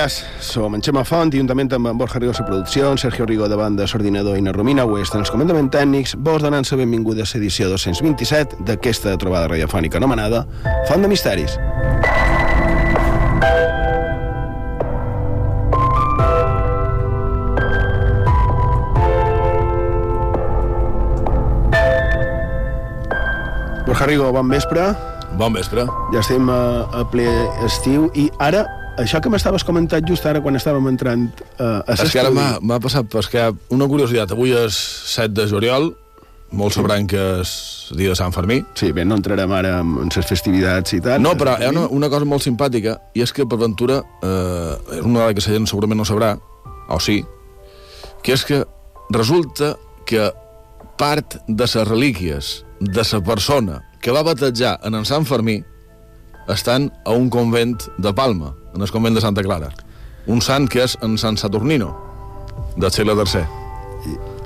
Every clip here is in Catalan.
Balears. Som en Xema Font, juntament amb en Borja producció, en Sergio Rigo de banda s'ordinador i na Romina Oest en els comandaments tècnics, vos donant la benvinguda a l'edició 227 d'aquesta trobada radiofònica anomenada Font de Misteris. Borja Rigo, bon vespre. Bon vespre. Ja estem a, a ple estiu i ara, això que m'estaves comentant just ara quan estàvem entrant uh, a És que ara m'ha passat perquè una curiositat. Avui és 7 de juliol, molts sabran que és dia de Sant Fermí. Sí, bé, no entrarem ara en, en les festivitats i tal. No, però hi ha una, una cosa molt simpàtica, i és que, per ventura, eh, és una dada que la gent segurament no sabrà, o sí, que és que resulta que part de les relíquies de la persona que va batejar en en Sant Fermí estan a un convent de Palma, en el convent de Santa Clara. Un sant que és en Sant Saturnino, del segle III.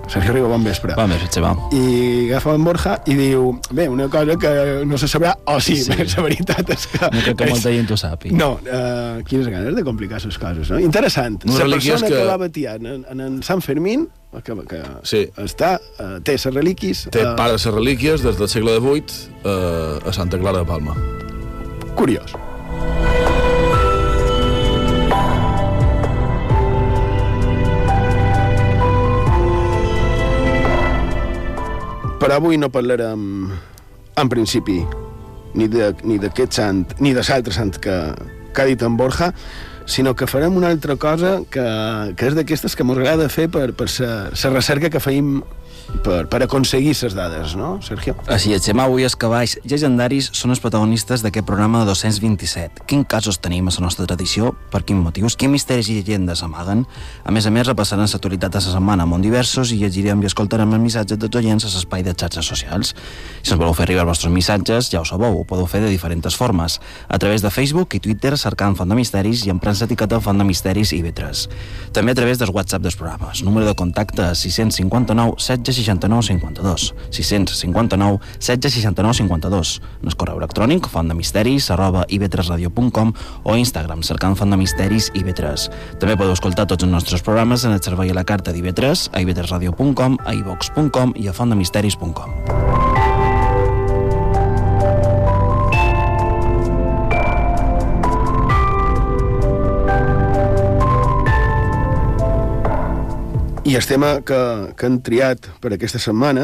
Sergio Rigo, bon vespre. Bon vespre, Xavier. I agafa en Borja i diu, bé, una cosa que no se sabrà, o sí, Sí. sí. la veritat és que... No crec que molta gent ho sàpiga. No, uh, quines ganes de complicar les coses, no? Interessant. La relíquies persona que... que- va batir en, en, en Sant Fermín, que, que Sí. està, uh, té les relíquis... Té eh, part de les relíquies des del segle XVIII eh, a Santa Clara de Palma. Curiós. Però avui no parlarem, en principi, ni d'aquest sant, ni de l'altre sant que, que ha dit en Borja, sinó que farem una altra cosa que, que és d'aquestes que ens agrada fer per, per la recerca que feim per, per aconseguir les dades, no, Sergio? Així és, Xema, avui els cavalls llegendaris són els protagonistes d'aquest programa de 227. Quins casos tenim a la nostra tradició? Per quins motius? Quins misteris i llegendes amaguen? A més a més, repassarem l'actualitat de la setmana amb diversos i llegirem i escoltarem els missatges dels oients a l'espai de xarxes socials. Si ens voleu fer arribar els vostres missatges, ja ho sabeu, ho podeu fer de diferents formes. A través de Facebook i Twitter cercant Font de Misteris i emprant l'etiqueta Font de Misteris i Vetres. També a través del WhatsApp dels programes. Número de contacte 659 16 69 52. 659 16 69 52. En el correu electrònic fontdemisteris arroba ivetresradio.com o Instagram cercant Font de Misteris i Vetres. També podeu escoltar tots els nostres programes en el servei a la carta d'Ivetres, a ivetresradio.com, a ivox.com i a fontdemisteris.com. I el tema que, que han triat per aquesta setmana,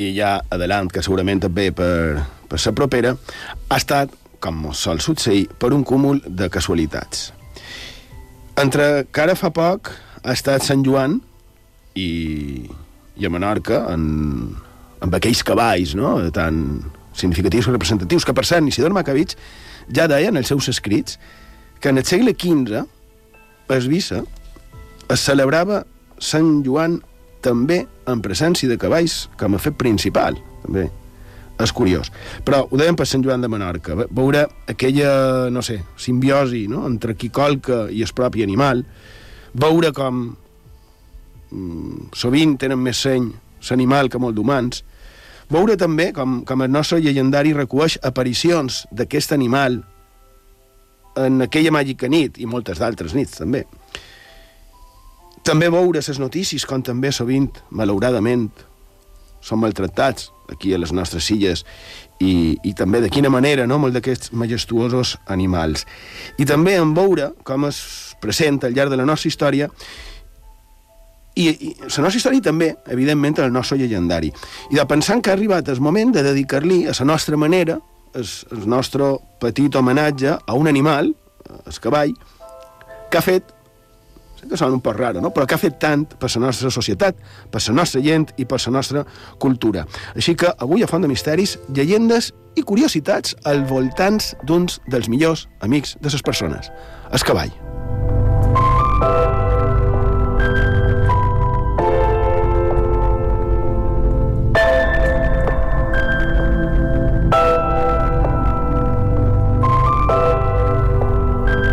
i ja adelant, que segurament també per, per la propera, ha estat, com sol succeir, per un cúmul de casualitats. Entre que ara fa poc ha estat Sant Joan i, i a Menorca, en, amb aquells cavalls no? tan significatius i representatius, que per cert, Isidor Macavits ja deia en els seus escrits que en el segle XV a es celebrava Sant Joan també en presència de cavalls com a fet principal, també. És curiós. Però ho dèiem per Sant Joan de Menorca. ve- Veure aquella, no sé, simbiosi no? entre qui colca i el propi animal, veure com mm, sovint tenen més seny l'animal que molt d'humans, veure també com, com el nostre llegendari recueix aparicions d'aquest animal en aquella màgica nit i moltes d'altres nits també. També veure les notícies com també sovint, malauradament, són maltractats aquí a les nostres illes i, i també de quina manera no, molt d'aquests majestuosos animals. I també en veure com es presenta al llarg de la nostra història i, i la nostra història també, evidentment, el nostre llegendari. I de pensar que ha arribat el moment de dedicar-li a la nostra manera el, el nostre petit homenatge a un animal, el cavall, que ha fet sé que sona un poc raro, no? però que ha fet tant per la nostra societat, per la nostra gent i per la nostra cultura. Així que avui a Font de Misteris, llegendes i curiositats al voltants d'uns dels millors amics de les persones, el cavall.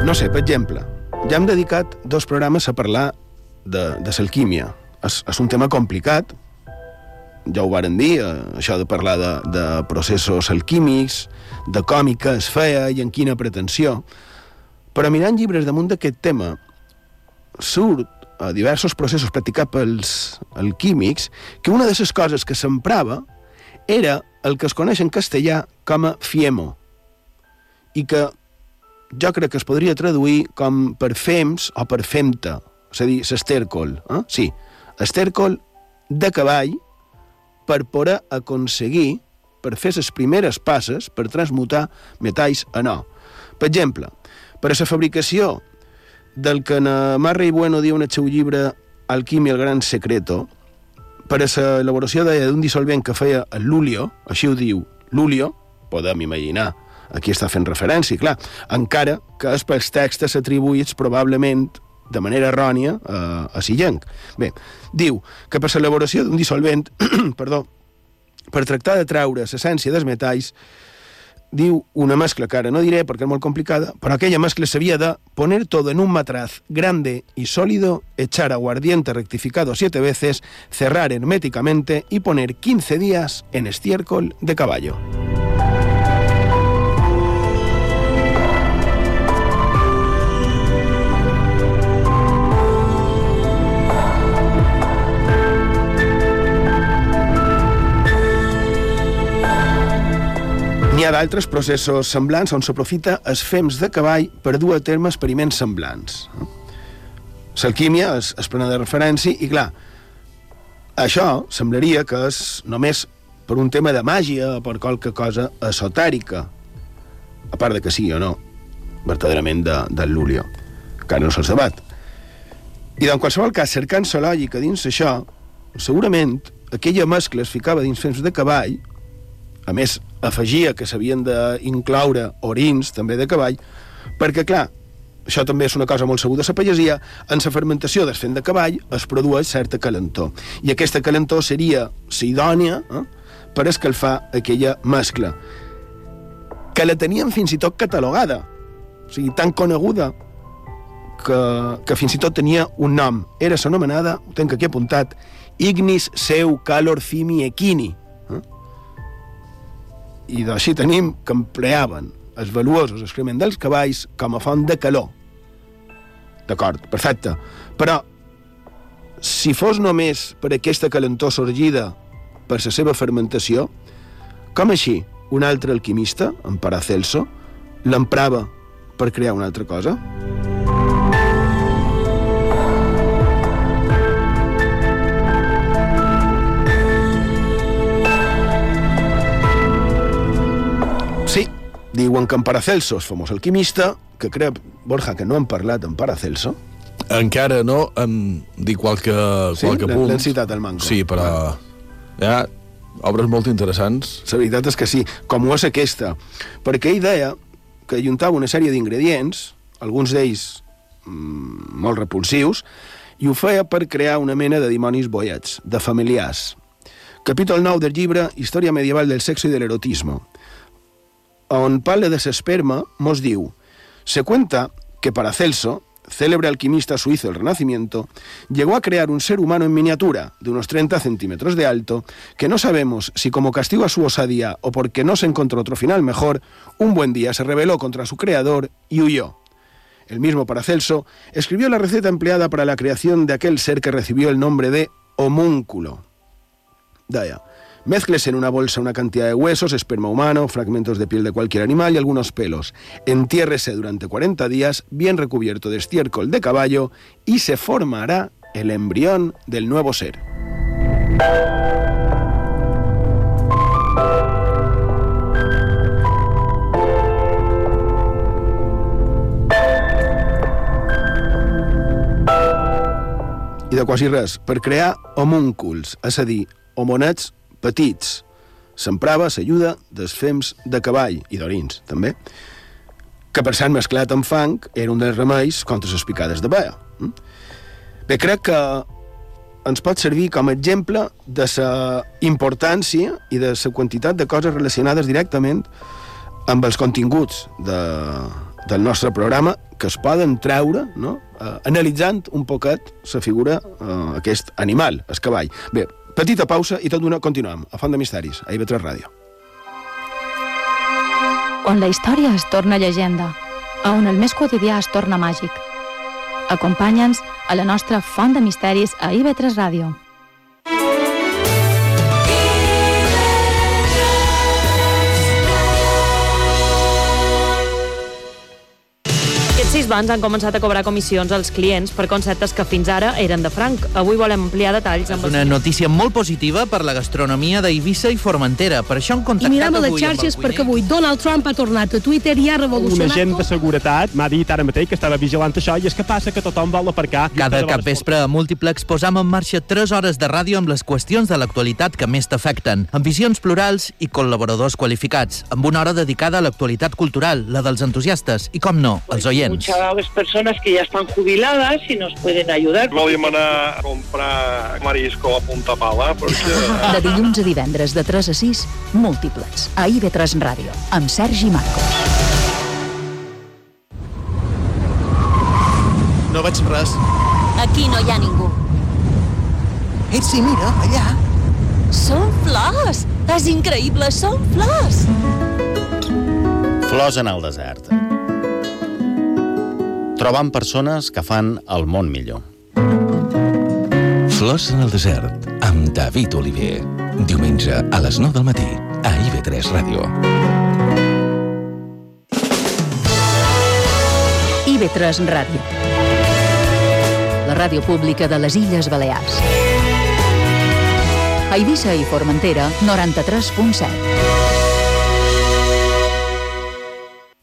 No sé, per exemple, ja hem dedicat dos programes a parlar de, de l'alquímia. És, és un tema complicat, ja ho varen dir, eh, això de parlar de, de processos alquímics, de com i què es feia i en quina pretensió, Però mirant llibres damunt d'aquest tema, surt a diversos processos practicats pels alquímics que una de les coses que s'emprava era el que es coneix en castellà com a fiemo i que jo crec que es podria traduir com per fems o per femta, és a dir, l'estèrcol. Eh? Sí, estèrcol de cavall per poder aconseguir, per fer les primeres passes, per transmutar metalls en or. Per exemple, per a la fabricació del que na Marra i Bueno diu en el seu llibre Alquimia, el gran secreto, per a l'elaboració d'un dissolvent que feia el Lulio, així ho diu, Lulio, podem imaginar aquí està fent referència, clar, encara que és pels textos atribuïts probablement de manera errònia a, a Sillenc. Bé, diu que per l'elaboració d'un dissolvent, perdó, per tractar de treure l'essència dels metalls, diu una mescla que ara no diré perquè és molt complicada, però aquella mescla s'havia de poner todo en un matraz grande y sólido, echar aguardiente rectificado siete veces, cerrar herméticamente y poner 15 días en estiércol de caballo. N'hi ha d'altres processos semblants on s'aprofita els fems de cavall per dur a terme experiments semblants. L'alquímia es, es prena de referència i, clar, això semblaria que és només per un tema de màgia o per qualque cosa esotèrica, a part de que sí o no, verdaderament de, del Lulio, que ara no se'ls debat. I en qualsevol cas, cercant la lògica dins això, segurament aquella mescla es ficava dins fems de cavall a més, afegia que s'havien d'incloure orins, també de cavall, perquè, clar, això també és una cosa molt segura de la pagesia, en la fermentació del fent de cavall es produeix certa calentor. I aquesta calentor seria la idònia eh, per escalfar aquella mescla, que la tenien fins i tot catalogada, o sigui, tan coneguda que, que fins i tot tenia un nom. Era s'anomenada, ho tenc aquí apuntat, Ignis seu calor fimi equini, i d'així tenim que empleaven els valuosos excrements dels cavalls com a font de calor. D'acord, perfecte. Però, si fos només per aquesta calentor sorgida per la seva fermentació, com així un altre alquimista, en Paracelso, l'emprava per crear una altra cosa? Diuen que en Paracelso és famós alquimista, que crec, Borja, que no han parlat en Paracelso. Encara no, em dic qualque, sí? qualque punt. L'han citat al manco. Sí, però hi ha obres molt interessants. La veritat és que sí, com ho és aquesta, perquè ell deia que juntava una sèrie d'ingredients, alguns d'ells mmm, molt repulsius, i ho feia per crear una mena de dimonis boiats, de familiars. Capítol 9 del llibre Història medieval del sexo i de l'erotismo on parla de l'esperma, mos diu Se cuenta que Paracelso, célebre alquimista suizo del Renacimiento, llegó a crear un ser humano en miniatura, de unos 30 centímetros de alto, que no sabemos si como castigo a su osadía o porque no se encontró otro final mejor, un buen día se rebeló contra su creador y huyó. El mismo Paracelso escribió la receta empleada para la creación de aquel ser que recibió el nombre de homúnculo. Daya. Mezcles en una bolsa una cantidad de huesos, esperma humano, fragmentos de piel de cualquier animal y algunos pelos. Entiérrese durante 40 días, bien recubierto de estiércol de caballo, y se formará el embrión del nuevo ser. I de quasi per crear homúnculs, és homonets petits. S'emprava l'ajuda dels fems de cavall i d'orins, també, que per sant mesclat amb fang era un dels remeis contra les picades de bea. Mm? Bé, crec que ens pot servir com a exemple de la importància i de la quantitat de coses relacionades directament amb els continguts de, del nostre programa que es poden treure no? eh, analitzant un poquet la figura, eh, aquest animal, el cavall. Bé, Petita pausa i tot d'una continuem a Font de Misteris, a IB3 Ràdio. On la història es torna llegenda. a on el més quotidià es torna màgic. Acompanya'ns a la nostra font de misteris a IB3 Ràdio. Bancs han començat a cobrar comissions als clients per conceptes que fins ara eren de franc. Avui volem ampliar detalls amb... És una notícia molt positiva per la gastronomia d'Eivissa i Formentera. Per això hem contactat I mirem a les xarxes perquè avui Donald Trump ha tornat a Twitter i ha Un revolucionat agent de seguretat m'ha dit ara mateix que estava vigilant això i és que passa que tothom vol aparcar. Cada cap vespre a Múltiplex posam en marxa 3 hores de ràdio amb les qüestions de l'actualitat que més t'afecten, amb visions plurals i col·laboradors qualificats, amb una hora dedicada a l'actualitat cultural, la dels entusiastes i, com no, els oients. Muchas personas que ya están jubiladas y nos pueden ayudar. Volíem anar a comprar marisco a punta pala, perquè... De dilluns a divendres de 3 a 6, múltiples, a IB3 Ràdio, amb Sergi Marcos. No veig res. Aquí no hi ha ningú. Ets sí, mira, allà. Són flors! És increïble, són flors! Flors en el desert. Trobant persones que fan el món millor. Flors en el desert, amb David Oliver. Diumenge a les 9 del matí, a IB3 Ràdio. IB3 Ràdio. La ràdio pública de les Illes Balears. A Eivissa i Formentera, 93.7.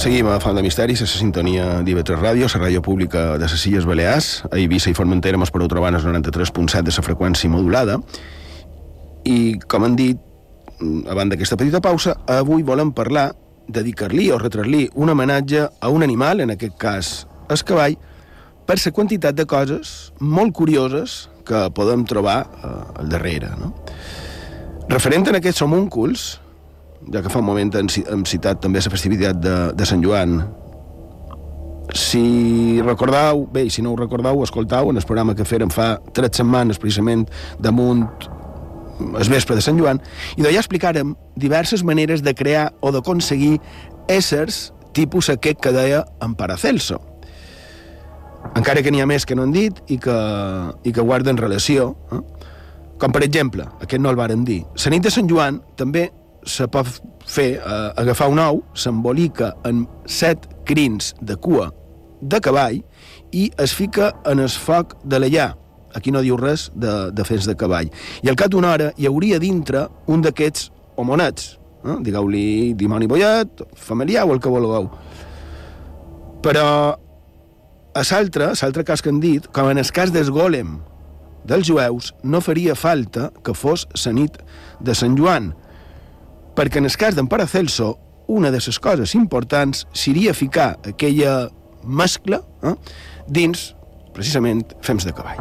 Seguim a Font de Misteris, a la sintonia d'IV3 Ràdio, la ràdio pública de les Illes Balears. A Eivissa i Formentera mos podeu trobar el 93.7 de la freqüència modulada. I, com han dit, a banda d'aquesta petita pausa, avui volem parlar, dedicar-li o retrar-li un homenatge a un animal, en aquest cas el cavall, per la quantitat de coses molt curioses que podem trobar eh, al darrere. No? Referent en aquests homúnculs, ja que fa un moment hem, ci- hem citat també la festivitat de, de Sant Joan, si recordeu, bé, si no ho recordeu, escoltau en el programa que fèrem fa tres setmanes precisament damunt el vespre de Sant Joan, i d'allà explicàrem diverses maneres de crear o d'aconseguir éssers tipus aquest que deia en Paracelso. Encara que n'hi ha més que no han dit i que, i que guarden relació, eh? com per exemple, aquest no el varen dir, la nit de Sant Joan també se pot fer eh, agafar un ou, s'embolica en set crins de cua de cavall i es fica en el foc de l'allà. Aquí no diu res de, de fets de cavall. I al cap d'una hora hi hauria dintre un d'aquests homonets. Eh? Digueu-li dimoni bollet, familiar o el que vulgueu. Però a l'altre, l'altre cas que han dit, com en el cas del gòlem dels jueus, no faria falta que fos la nit de Sant Joan, perquè en el cas d'en Paracelso, una de les coses importants seria ficar aquella mescla eh, dins, precisament, fems de cavall.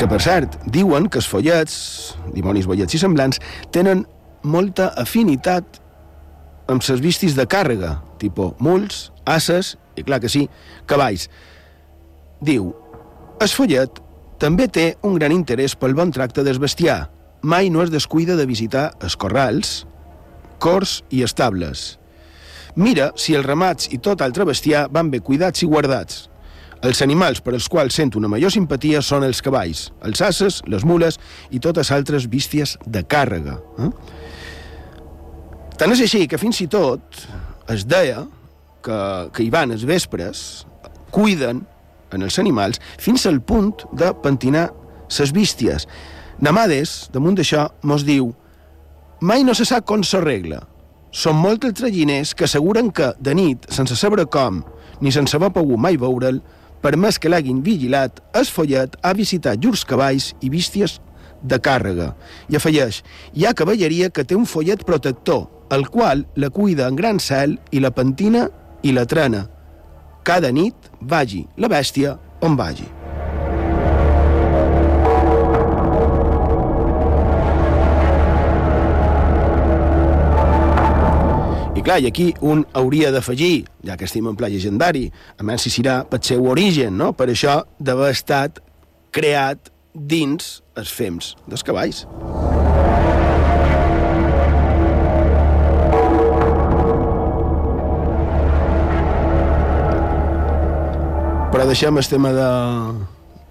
Que, per cert, diuen que els follets, dimonis bollets i semblants, tenen molta afinitat amb les vistis de càrrega, tipus mulls, asses i, clar que sí, cavalls. Diu, el follet també té un gran interès pel bon tracte del bestiar. Mai no es descuida de visitar els corrals, cors i estables. Mira si els ramats i tot altre bestiar van bé cuidats i guardats. Els animals per als quals sent una major simpatia són els cavalls, els asses, les mules i totes altres bísties de càrrega. Eh? Tant és així que fins i tot es deia que, que hi van els vespres, cuiden en els animals fins al punt de pentinar ses bísties. Namades, damunt d'això, mos diu mai no se sap com s'arregla. Són molts els traginers que asseguren que, de nit, sense saber com, ni sense haver pogut mai veure'l, per més que l'hagin vigilat, el follet ha visitat llurs cavalls i bísties de càrrega. I afegeix, hi ha cavalleria que té un follet protector, el qual la cuida en gran cel i la pentina i la trena. Cada nit vagi la bèstia on vagi. I clar, i aquí un hauria d'afegir, ja que estem en pla llegendari, a si serà pel seu origen, no? per això d'haver estat creat dins els fems dels cavalls. Però deixem el tema de,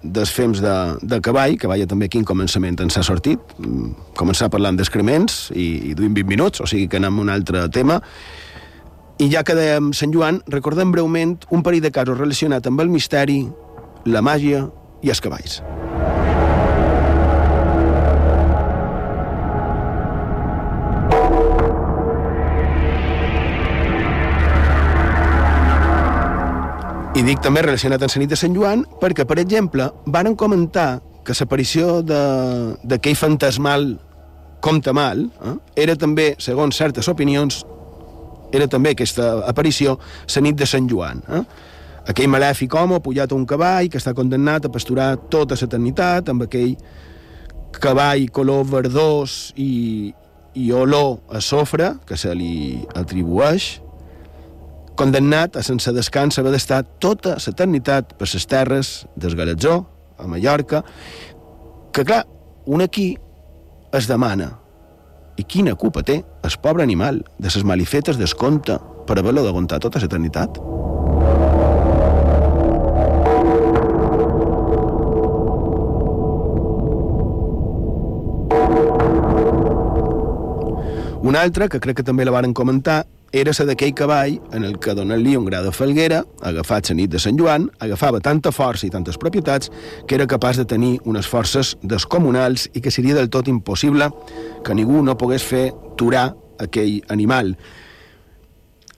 dels fems de, de cavall, que vaja també quin començament ens ha sortit. Mm, Començar parlant d'excrements i, i duim 20 minuts, o sigui que anem a un altre tema. I ja que dèiem Sant Joan, recordem breument un parell de casos relacionats amb el misteri, la màgia i els cavalls. I dic també relacionat amb la nit de Sant Joan perquè, per exemple, varen comentar que l'aparició d'aquell fantasmal compte mal eh, era també, segons certes opinions, era també aquesta aparició la nit de Sant Joan. Eh? Aquell malèfic home pujat a un cavall que està condemnat a pasturar tota l'eternitat amb aquell cavall color verdós i, i olor a sofre que se li atribueix condemnat a sense descans haver d'estar tota l'eternitat per les terres del Galatzó, a Mallorca, que clar, un aquí es demana i quina culpa té el pobre animal de les malifetes descompte per haver-lo d'aguantar tota l'eternitat? Una altra, que crec que també la varen comentar, era la d'aquell cavall en el que donant-li un gra de falguera, agafat la nit de Sant Joan, agafava tanta força i tantes propietats que era capaç de tenir unes forces descomunals i que seria del tot impossible que ningú no pogués fer turar aquell animal.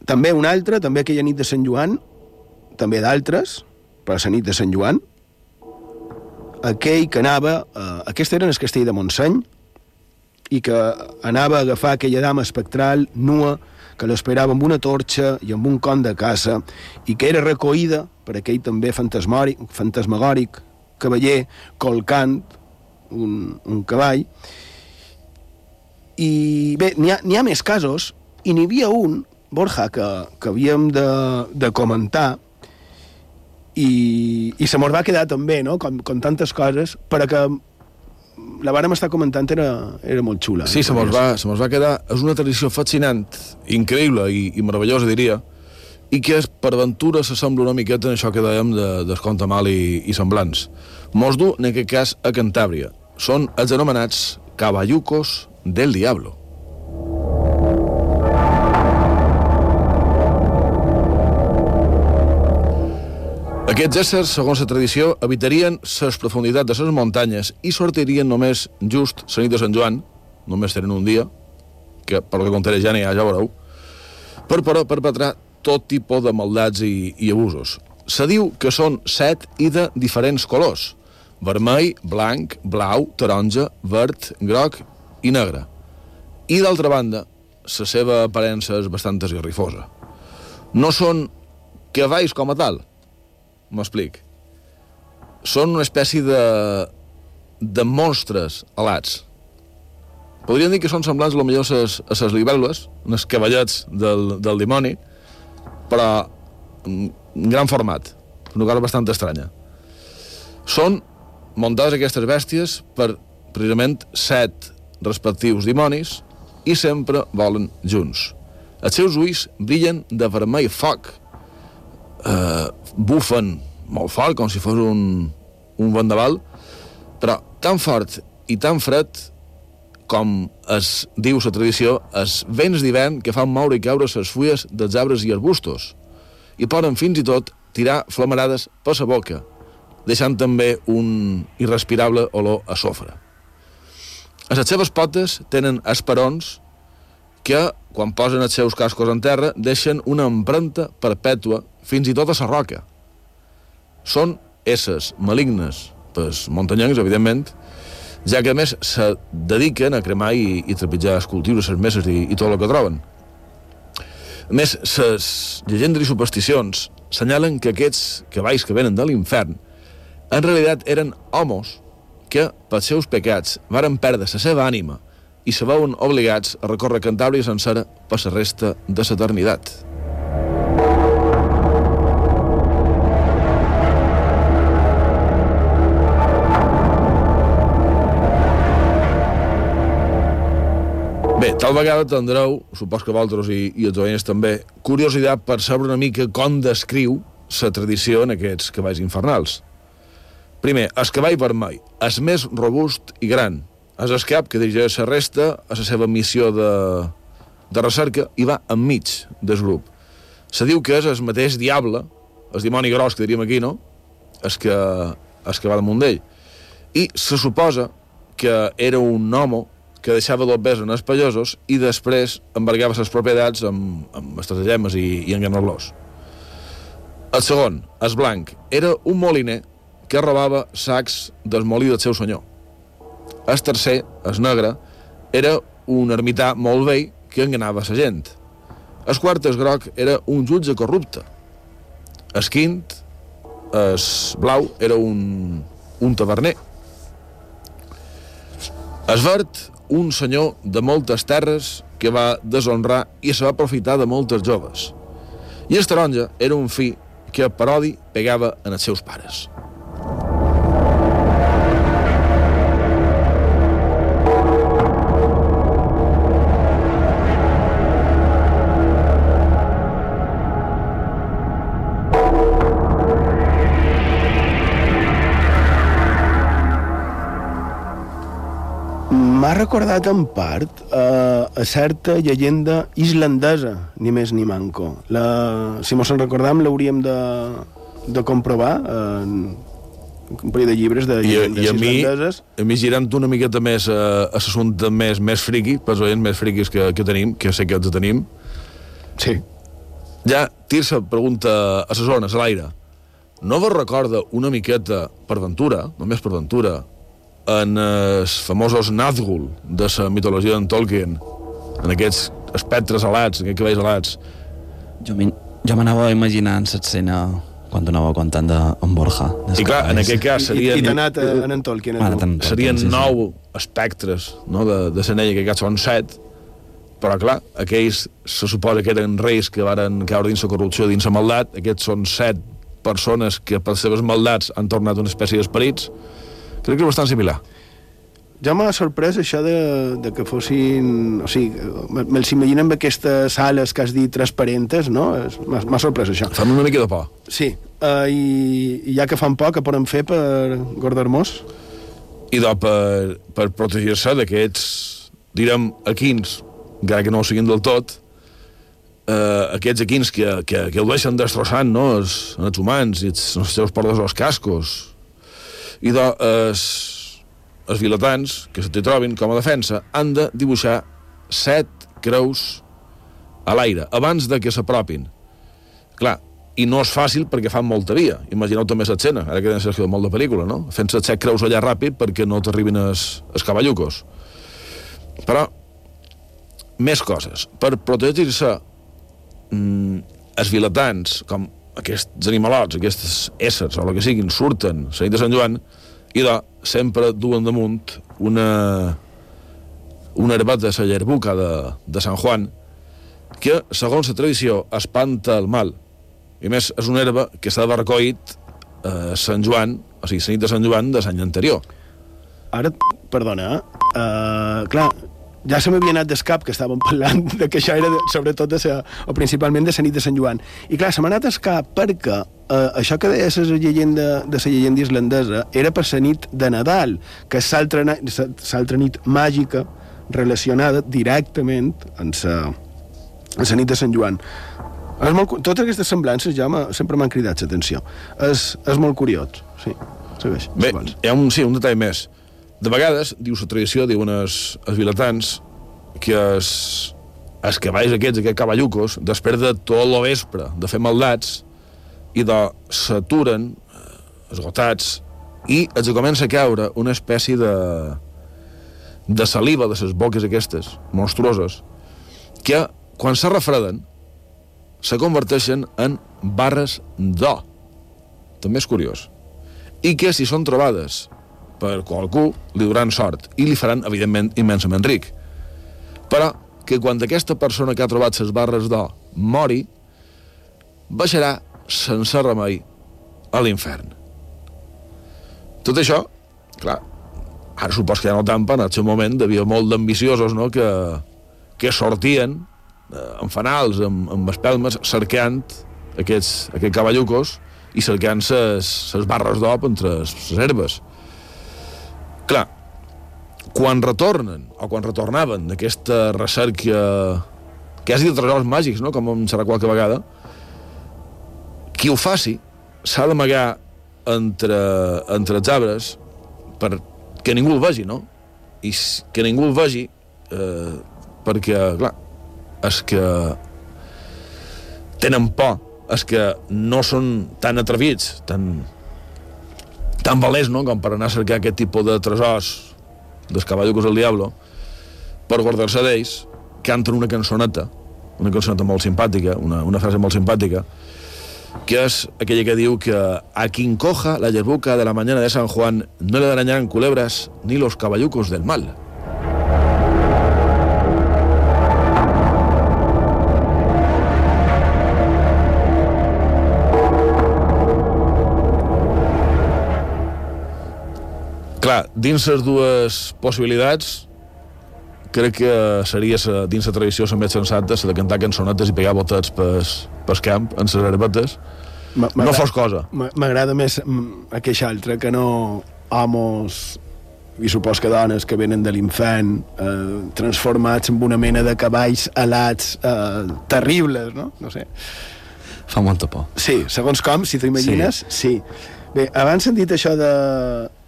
També una altra, també aquella nit de Sant Joan, també d'altres, però la nit de Sant Joan, aquell que anava... Eh, aquest era en el castell de Montseny, i que anava a agafar aquella dama espectral, nua, que l'esperava amb una torxa i amb un con de caça i que era recoïda per aquell també fantasmòric, fantasmagòric cavaller colcant un, un cavall. I bé, n'hi ha, ha més casos i n'hi havia un, Borja, que, que havíem de, de comentar i, i se mos va quedar també, no?, com, com tantes coses, però que la vàrem estar comentant era, era molt xula. Sí, se mos, va, se mos va quedar... És una tradició fascinant, increïble i, i meravellosa, diria, i que és, per aventura s'assembla una miqueta en això que dèiem de, d'escompte mal i, i semblants. Mos du, en aquest cas, a Cantàbria. Són els anomenats caballucos del diablo. Aquests éssers, segons la tradició, habitarien les profunditats de les muntanyes i sortirien només just la nit de Sant Joan, només tenen un dia, que per lo que contaré ja n'hi ha, ja veureu, per però perpetrar tot tipus de maldats i, i abusos. Se diu que són set i de diferents colors, vermell, blanc, blau, taronja, verd, groc i negre. I d'altra banda, la seva aparença és bastant esgarrifosa. No són cavalls com a tal, m'explic. Són una espècie de, de monstres alats. Podríem dir que són semblants a lo millor a les libèl·lules, uns cavallets del, del dimoni, però en gran format, una cosa bastant estranya. Són muntades aquestes bèsties per precisament set respectius dimonis i sempre volen junts. Els seus ulls brillen de vermell foc, eh, bufen molt fort, com si fos un, un vendaval, però tan fort i tan fred com es diu la tradició, els vents d'hivern que fan moure i caure les fulles dels arbres i arbustos i poden fins i tot tirar flamarades per la boca, deixant també un irrespirable olor a sofre. A les seves potes tenen esperons que, quan posen els seus cascos en terra, deixen una empremta perpètua fins i tot a la roca. Són éssers malignes pels muntanyencs, evidentment, ja que a més se dediquen a cremar i, i trepitjar els cultius, les meses i, i tot el que troben. A més, les llegendes i supersticions senyalen que aquests cavalls que venen de l'infern en realitat eren homes que, pels seus pecats, varen perdre la seva ànima i se veuen obligats a recórrer Cantàbria sencera per la resta de l'eternitat. Bé, tal vegada tindreu, supos que vosaltres i, i els oients també, curiositat per saber una mica com descriu la tradició en aquests cavalls infernals. Primer, el cavall vermell, el més robust i gran. És el cap que dirigeix la resta a la seva missió de, de recerca i va enmig del grup. Se diu que és el mateix diable, el dimoni gros que diríem aquí, no? El que, el que va damunt d'ell. I se suposa que era un home que deixava bes en els pallosos i després embargava les propietats amb, amb estratagemes i, i enganadors. El segon, el blanc, era un moliner que robava sacs del molí del seu senyor. El tercer, el negre, era un ermità molt vell que enganava la gent. El quart, el groc, era un jutge corrupte. El quint, el blau, era un, un taverner. El verd, un senyor de moltes terres que va deshonrar i se va aprofitar de moltes joves. I el taronja era un fi que per odi pegava en els seus pares. Recordat en part eh, a certa llegenda islandesa, ni més ni manco. La, si mos en recordam, l'hauríem de, de comprovar en un parell de llibres de I, llegendes i a mi, islandeses. a mi girant una miqueta més a, a l'assumpte més, més friqui, pels oients més friquis que, que tenim, que sé que els tenim, sí. ja Tirsa pregunta a les zones, a l'aire, no vos recorda una miqueta, per ventura, només per ventura, en els famosos Nazgûl de la mitologia d'en Tolkien, en aquests espectres alats, aquests cavalls alats. Jo m'anava imaginant l'escena quan anava contant de, en Borja. I clar, en aquest cas serien... I, i t'ha anat a, a en Tolkien. En Tolkien, serien sí, sí. nou espectres no, de, de Senella, que aquests són set, però clar, aquells se suposa que eren reis que varen caure dins la corrupció, dins la maldat, aquests són set persones que per les seves maldats han tornat una espècie d'esperits, crec que és bastant similar. Ja m'ha sorprès això de, de que fossin... O sigui, me- me'ls imagino amb aquestes sales que has dit transparentes, no? M'ha sorprès això. Fan una mica de por. Sí, uh, i, i ja que fan por, què podem fer per Gordormós? I doncs per, per protegir-se d'aquests, direm, equins, encara que no ho siguin del tot, eh, aquests equins que, que, que el deixen destrossant no? els, els humans i els, els seus als cascos. I doncs els, els vilatans que se t'hi trobin com a defensa han de dibuixar set creus a l'aire abans de que s'apropin. Clar, i no és fàcil perquè fan molta via. Imagineu també l'escena, ara que tenen Sergio molt de pel·lícula, no? Fent set set creus allà ràpid perquè no t'arribin els, els cavallucos. Però, més coses. Per protegir-se, mm, els vilatans, com aquests animalots, aquests éssers, o el que siguin, surten la nit de Sant Joan i de, sempre duen damunt una, una de la llerbuca de, de Sant Juan que, segons la tradició, espanta el mal. I a més, és una herba que s'ha d'haver recollit eh, Sant Joan, o sigui, la nit de Sant Joan de l'any anterior. Ara, perdona, eh? Uh, clar, ja se m'havia anat d'escap que estàvem parlant de que això era de, sobretot de sa, o principalment de la nit de Sant Joan. I clar, se m'ha anat d'escap perquè uh, això que deia la llegenda de la llegenda islandesa era per la nit de Nadal, que és l'altra nit màgica relacionada directament amb la, amb la nit de Sant Joan. És molt, totes aquestes semblances ja sempre m'han cridat l'atenció. És, és molt curiós, sí. Segueix, Bé, hi ha un, sí, un detall més. De vegades, diu la tradició, diuen els, els vilatans, que els, els cavalls aquests, aquests cavallucos, després de tot el vespre de fer maldats, i de s'aturen eh, esgotats i els comença a caure una espècie de de saliva de les boques aquestes, monstruoses, que quan se refreden se converteixen en barres d'or. També és curiós. I que si són trobades per qualcú, li duran sort i li faran, evidentment, immensament ric. Però que quan aquesta persona que ha trobat les barres d'or mori, baixarà sense remei a l'infern. Tot això, clar, ara supos que ja no però en el seu moment devia molt d'ambiciosos, no?, que, que sortien eh, en fanals, amb, amb espelmes, cercant aquests, aquests cavallucos i cercant ses barres d'op entre les herbes. Clar, quan retornen, o quan retornaven d'aquesta recerca quasi de tresors màgics, no?, com em serà qualque vegada, qui ho faci s'ha d'amagar entre, entre els arbres per que ningú el vegi, no? I que ningú el vegi eh, perquè, clar, és que tenen por, és que no són tan atrevits, tan, tan valers, no?, com per anar a cercar aquest tipus de tresors dels cavallos del diablo, per guardar-se d'ells, canten una cançoneta, una cançoneta molt simpàtica, una, una frase molt simpàtica, que és aquella que diu que a quien coja la yerbuca de la mañana de San Juan no le dañarán culebras ni los caballucos del mal. Clar, dins les dues possibilitats, crec que seria sa, dins la tradició la més sensata la de cantar cançonetes i pegar botets pel, pel camp, en les herbetes, no fos cosa. M'agrada més mm, aquella altra que no homes i supos que dones que venen de l'infant eh, transformats en una mena de cavalls alats eh, terribles, no? No sé. Fa molta por. Sí, segons com, si t'ho imagines, sí. sí. Bé, abans han dit això de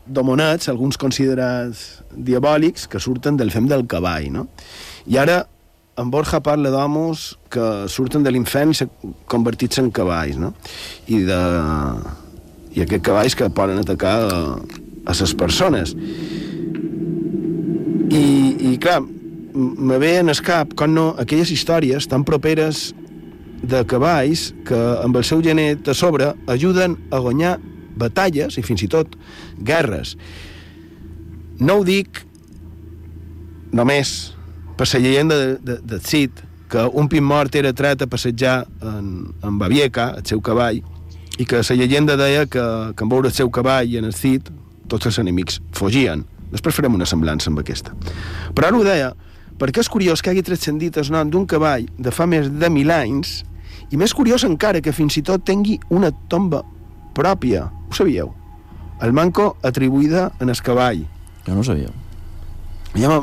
d'homonets, alguns considerats diabòlics, que surten del fem del cavall, no? I ara en Borja parla d'homes que surten de l'infern convertits en cavalls, no? I, de... I aquests cavalls que poden atacar a, a les persones. I, i clar, me ve en el cap, com no, aquelles històries tan properes de cavalls que amb el seu genet a sobre ajuden a guanyar batalles i fins i tot guerres. No ho dic només per la llegenda de, de, de Cid, que un pin mort era tret a passejar en, en Babieca, el seu cavall, i que la llegenda deia que, que en veure el seu cavall en el Cid, tots els enemics fugien. Després farem una semblança amb aquesta. Però ara ho deia perquè és curiós que hagi transcendit el nom d'un cavall de fa més de mil anys i més curiós encara que fins i tot tingui una tomba pròpia. Ho sabíeu? El manco atribuïda en el cavall. Jo no ho sabia. Ja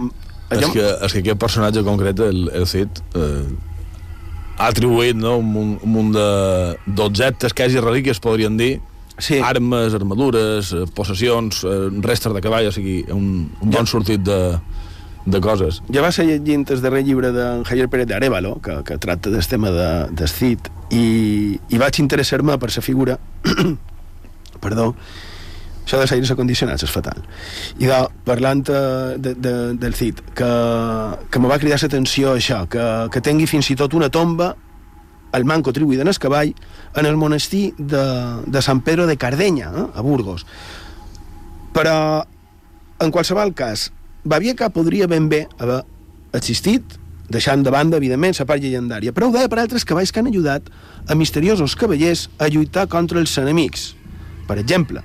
és que, és que aquest personatge concret, el, el Cid, eh, ha atribuït no, un, un munt d'objectes, quasi relíquies, podríem dir, sí. armes, armadures, eh, possessions, eh, restes de cavall, o sigui, un, un bon sortit de, de coses. Ja va ser llegint el darrer llibre d'en Javier Pérez d'Arevalo, que, que tracta del tema de, de Cid, i, i vaig interessar-me per sa figura, perdó, això de aires condicionats és fatal. I de, parlant de, de, de, del CIT, que, que me va cridar l'atenció això, que, que tingui fins i tot una tomba el manco atribuït en el cavall en el monestir de, de Sant Pedro de Cardenya, eh, a Burgos. Però, en qualsevol cas, Babieca podria ben bé haver existit, deixant de banda, evidentment, la part llegendària, però ho deia per altres cavalls que han ajudat a misteriosos cavallers a lluitar contra els enemics. Per exemple,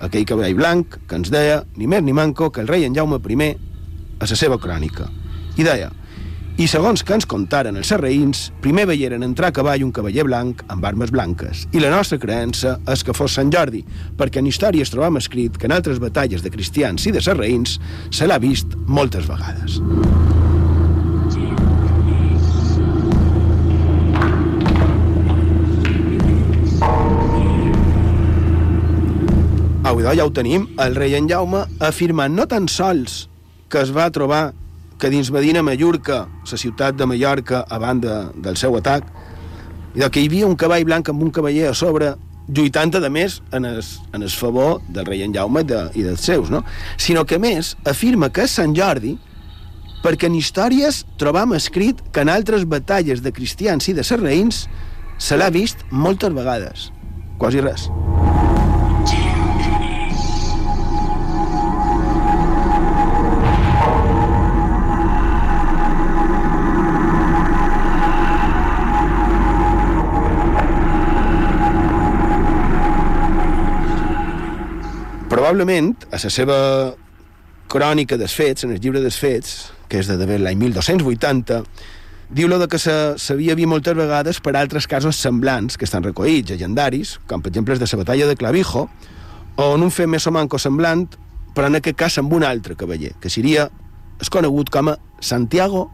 aquell cavall blanc que ens deia, ni més ni manco, que el rei en Jaume I a la seva crònica. I deia, i segons que ens contaren els serreïns, primer veieren entrar a cavall un cavaller blanc amb armes blanques. I la nostra creença és que fos Sant Jordi, perquè en històries trobam escrit que en altres batalles de cristians i de serreïns se l'ha vist moltes vegades. Au, ja ho tenim, el rei en Jaume afirmant no tan sols que es va trobar que dins Medina Mallorca, la ciutat de Mallorca, a banda del seu atac, i que hi havia un cavall blanc amb un cavaller a sobre lluitant, a més, en el, en el favor del rei en Jaume de, i dels seus, no? Sinó que, més, afirma que és Sant Jordi perquè en històries trobam escrit que en altres batalles de cristians i de sarraïns se l'ha vist moltes vegades. Quasi res. Probablement, a la seva crònica dels fets, en el llibre dels fets, que és de d'haver l'any 1280, diu lo de que s'havia vist moltes vegades per altres casos semblants que estan recollits, llegendaris, com per exemple els de la batalla de Clavijo, on un fet més o manco semblant, però en aquest cas amb un altre cavaller, que seria és conegut com a Santiago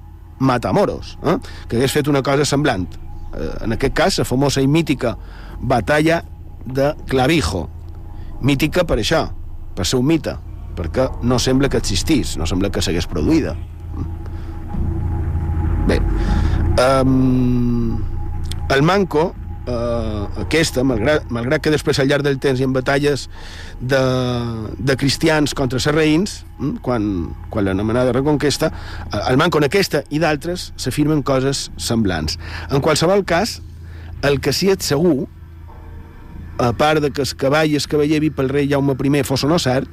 Matamoros, eh? que hagués fet una cosa semblant. Eh, en aquest cas, la famosa i mítica batalla de Clavijo. Mítica per això, per ser un mite, perquè no sembla que existís, no sembla que s'hagués produïda. Bé, um, el manco, uh, aquesta, malgrat, malgrat que després al llarg del temps hi ha batalles de, de cristians contra sarraïns, mm, quan, quan l'anomenada reconquesta, uh, el manco en aquesta i d'altres s'afirmen coses semblants. En qualsevol cas, el que sí és segur, a part de que el cavall i el cavaller vist pel rei Jaume I fos o no cert,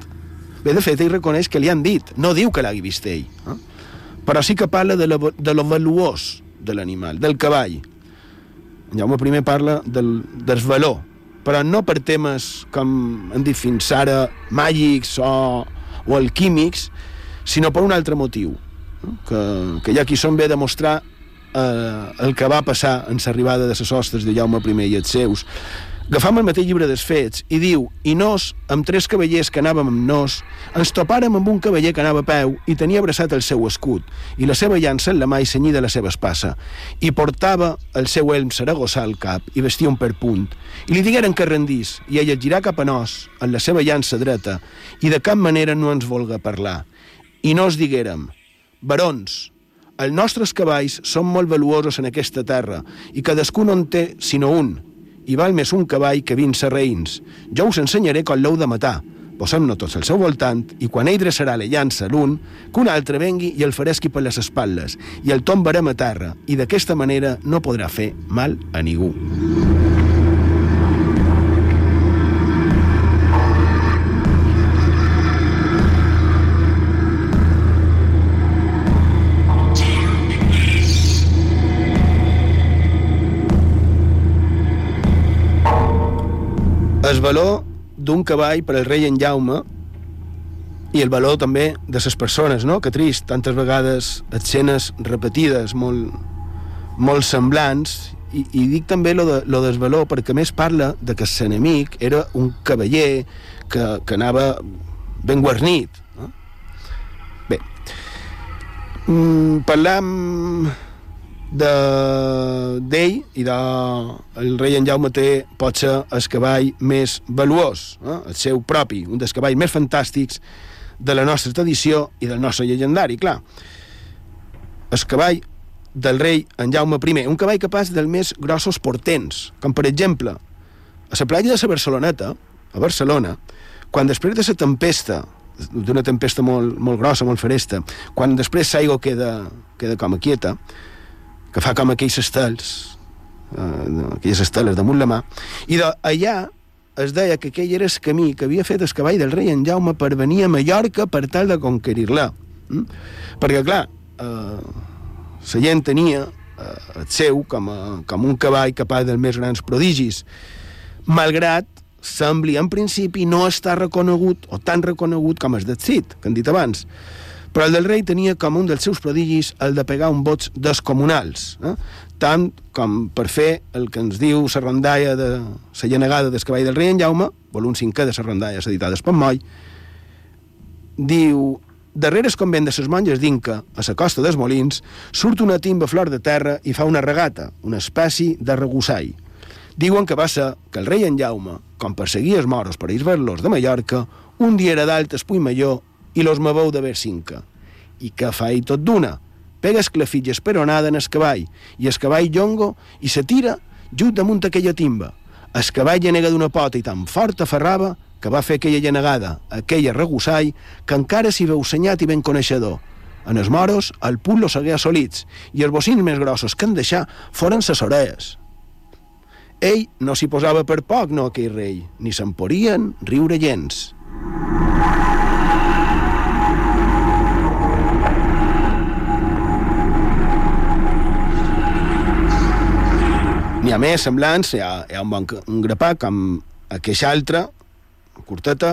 bé, de fet, ell reconeix que li han dit, no diu que l'hagi vist ell. Eh? però sí que parla de, la, de lo valuós de l'animal, del cavall. Jaume I parla del, del valor, però no per temes, com hem dit fins ara, màgics o, o alquímics, sinó per un altre motiu, que, que hi ha qui són bé demostrar eh, el que va passar en l'arribada de les hostes de Jaume I i els seus, Agafam el mateix llibre dels fets i diu i nos, amb tres cavallers que anàvem amb nos, ens topàrem amb un cavaller que anava a peu i tenia abraçat el seu escut i la seva llança en la mà i cenyida la seva espassa i portava el seu elm saragossà al cap i vestia un perpunt i li digueren que rendís i ell et girà cap a nos amb la seva llança dreta i de cap manera no ens volga parlar. I nos diguérem barons, els nostres cavalls són molt valuosos en aquesta terra i cadascun no en té sinó un i val més un cavall que 20 serreïns. Jo us ensenyaré com l'heu de matar. Posem-nos tots al seu voltant i quan ell dreçarà la llança l'un, que un altre vengui i el faresqui per les espatlles i el tombarem a terra i d'aquesta manera no podrà fer mal a ningú. El valor d'un cavall per al rei en Jaume i el valor també de les persones, no? Que trist, tantes vegades escenes repetides, molt, molt semblants, i, i dic també lo, de, lo del valor perquè més parla de que l'enemic era un cavaller que, que anava ben guarnit. No? Bé, mm, parlam d'ell i de el rei en Jaume té ser el cavall més valuós, eh? el seu propi, un dels cavalls més fantàstics de la nostra tradició i del nostre llegendari, clar. El cavall del rei en Jaume I, un cavall capaç dels més grossos portents, com per exemple, a la platja de la Barceloneta, a Barcelona, quan després de la tempesta, d'una tempesta molt, molt grossa, molt feresta, quan després l'aigua queda, queda com a quieta, que fa com aquells estels, eh, aquelles esteles damunt la mà, i de, allà es deia que aquell era el camí que havia fet el cavall del rei en Jaume per venir a Mallorca per tal de conquerir-la. Mm? Perquè, clar, eh, la gent tenia eh, el seu com, a, com un cavall capaç dels més grans prodigis, malgrat sembli en principi no està reconegut o tan reconegut com el del que han dit abans. Però el del rei tenia com un dels seus prodigis el de pegar un bots descomunals, eh? tant com per fer el que ens diu la rondalla de la llenegada del cavall del rei en Jaume, volum 5 de la rondalla editada per Moll, diu darrere el convent de les monges d'Inca, a la costa dels Molins, surt una timba flor de terra i fa una regata, una espècie de regussall. Diuen que va ser que el rei en Jaume, com perseguia els moros per ir-los de Mallorca, un dia era dalt espull major i los moveu de cinca. I què fa i tot d'una? Pega esclafitges esperonada en el cavall, i el cavall llongo i se tira just damunt aquella timba. El cavall llenega d'una pota i tan fort aferrava que va fer aquella llenegada, aquella regussall, que encara s'hi veu senyat i ben coneixedor. En els moros, el punt lo seguia solits, i els bocins més grossos que en deixar foren ses orelles. Ell no s'hi posava per poc, no, aquell rei, ni se'n podien riure gens. N'hi ha més semblants, hi ha, hi ha un bon un grapà com aquest altre, curteta,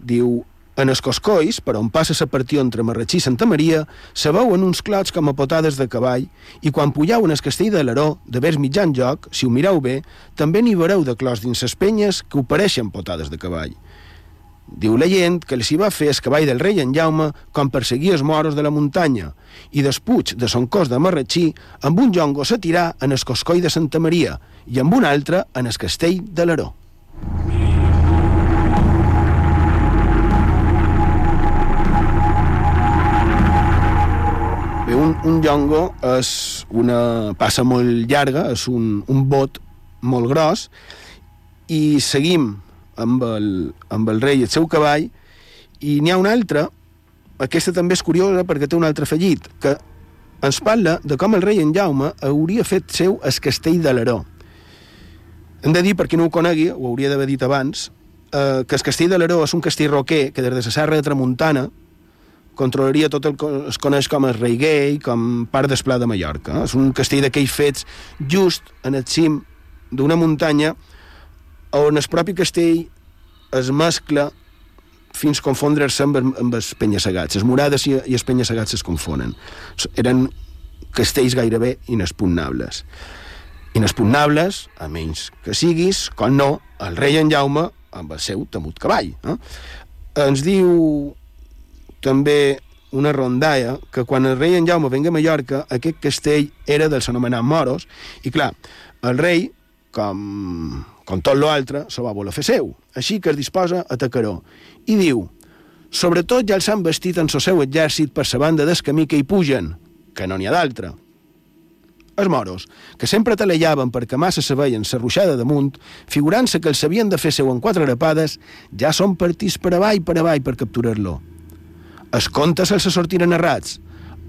diu en els coscois, per on passa la partió entre Marratxí i Santa Maria, se veuen uns clots com a potades de cavall, i quan pujau en el castell de l'Aró, de vers mitjan joc, si ho mireu bé, també n'hi veureu de clots dins les penyes que opareixen potades de cavall. Diu la gent que s'hi va fer el cavall del rei en Jaume quan perseguia els moros de la muntanya i despuig de son cos de Marratxí amb un jongo s'atirà en el coscoi de Santa Maria i amb un altre en el castell de l'Aró. Bé, un, un jongo és una passa molt llarga, és un, un bot molt gros, i seguim amb el, amb el rei i el seu cavall, i n'hi ha una altra, aquesta també és curiosa perquè té un altre fallit, que ens parla de com el rei en Jaume hauria fet seu el castell de l'Aró. Hem de dir, per qui no ho conegui, ho hauria d'haver dit abans, eh, que el castell de l'Aró és un castell roquer que des de la Serra de Tramuntana controlaria tot el que es coneix com el Rei Gay, com part del Pla de Mallorca. És un castell d'aquells fets just en el cim d'una muntanya on el propi castell es mescla fins a confondre-se amb, amb els penyassegats. Les murades i, i els penyassegats es confonen. Eren castells gairebé inexpugnables. Inexpugnables, a menys que siguis, com no, el rei en Jaume amb el seu temut cavall. Eh? Ens diu també una rondalla que quan el rei en Jaume venga a Mallorca, aquest castell era dels anomenats moros, i clar, el rei, com, com tot l'altre, se va voler fer seu, així que es disposa a atacar-ho. I diu, sobretot ja els han vestit en el seu exèrcit per la banda del camí que hi pugen, que no n'hi ha d'altre. Els moros, que sempre telellaven perquè massa se veien la ruixada damunt, figurant-se que els havien de fer seu en quatre grapades, ja són partits per avall per avall per capturar-lo. Els contes se'ls sortiren errats.